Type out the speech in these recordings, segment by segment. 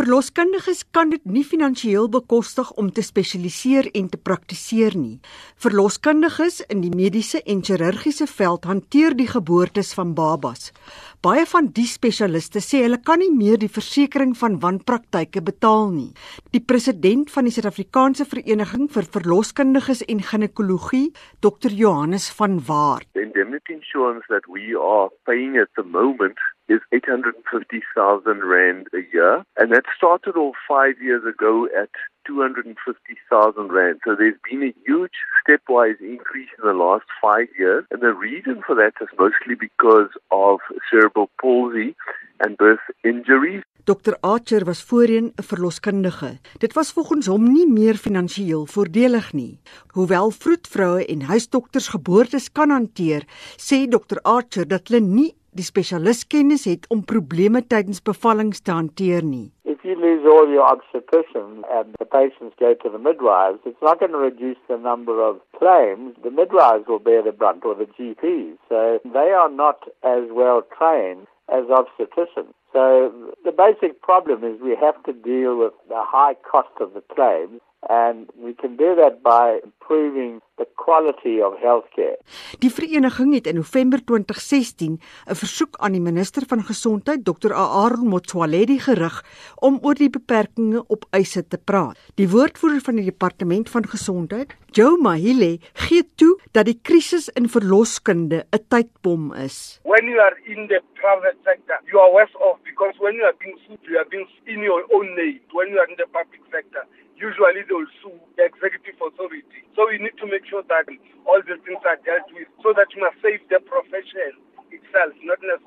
Verloskundiges kan dit nie finansiëel bekostig om te spesialiseer en te praktiseer nie. Verloskundiges in die mediese en chirurgiese veld hanteer die geboortes van babas. Baie van die spesialiste sê hulle kan nie meer die versekerings van wanpraktyke betaal nie. Die president van die Suid-Afrikaanse Vereniging vir Verloskundiges en Ginekologie, Dr. Johannes van Waar. The insurance that we are paying at the moment is 850,000 Rand a year. And that started off five years ago at 250,000 Rand. So there's been a huge stepwise increase in the last five years. And the reason for that is mostly because of cerebral palsy and birth injuries. Dr Archer was voorheen 'n verloskundige. Dit was volgens hom nie meer finansiëel voordelig nie. Hoewel vroedvroue en huisdokters geboortes kan hanteer, sê Dr Archer dat hulle nie die spesialistkennis het om probleme tydens bevallings te hanteer nie. If you lose all your obstetricians and the patients go to the midwives, it's not going to reduce the number of claims. The midwives will bear the brunt or the GPs. So they are not as well trained as obstetricians. So the basic problem is we have to deal with the high cost of the claims and we can do that by improving the quality of healthcare. Die vereniging het in November 2016 'n versoek aan die minister van gesondheid Dr Aaron Motsoaledi gerig om oor die beperkings op eise te praat. Die woordvoerder van die departement van gesondheid, Joe Mahile, gee toe dat die krisis in verloskunde 'n tydbom is. When you are in the private sector, you are worse off because when you are being sued, you are being in your own name. When you are in the public sector, usually they will sue the executive authority. So we need to make sure that all these things are dealt with so that you must save the profession itself, not necessarily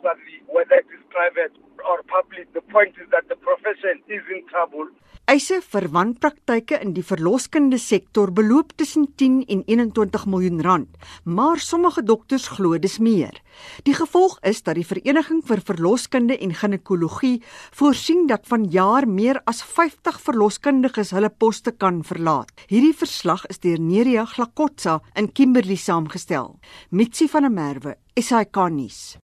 public. The point is that the profession is in trouble. Eise vir wanpraktyke in die verloskundige sektor beloop tussen 10 en 21 miljoen rand, maar sommige dokters glo dis meer. Die gevolg is dat die Vereniging vir Verloskunde en Ginekologie voorsien dat vanjaar meer as 50 verloskundiges hulle poste kan verlaat. Hierdie verslag is deur Nerea Glakotsa in Kimberley saamgestel. Mitsi van der Merwe, SAK nuus.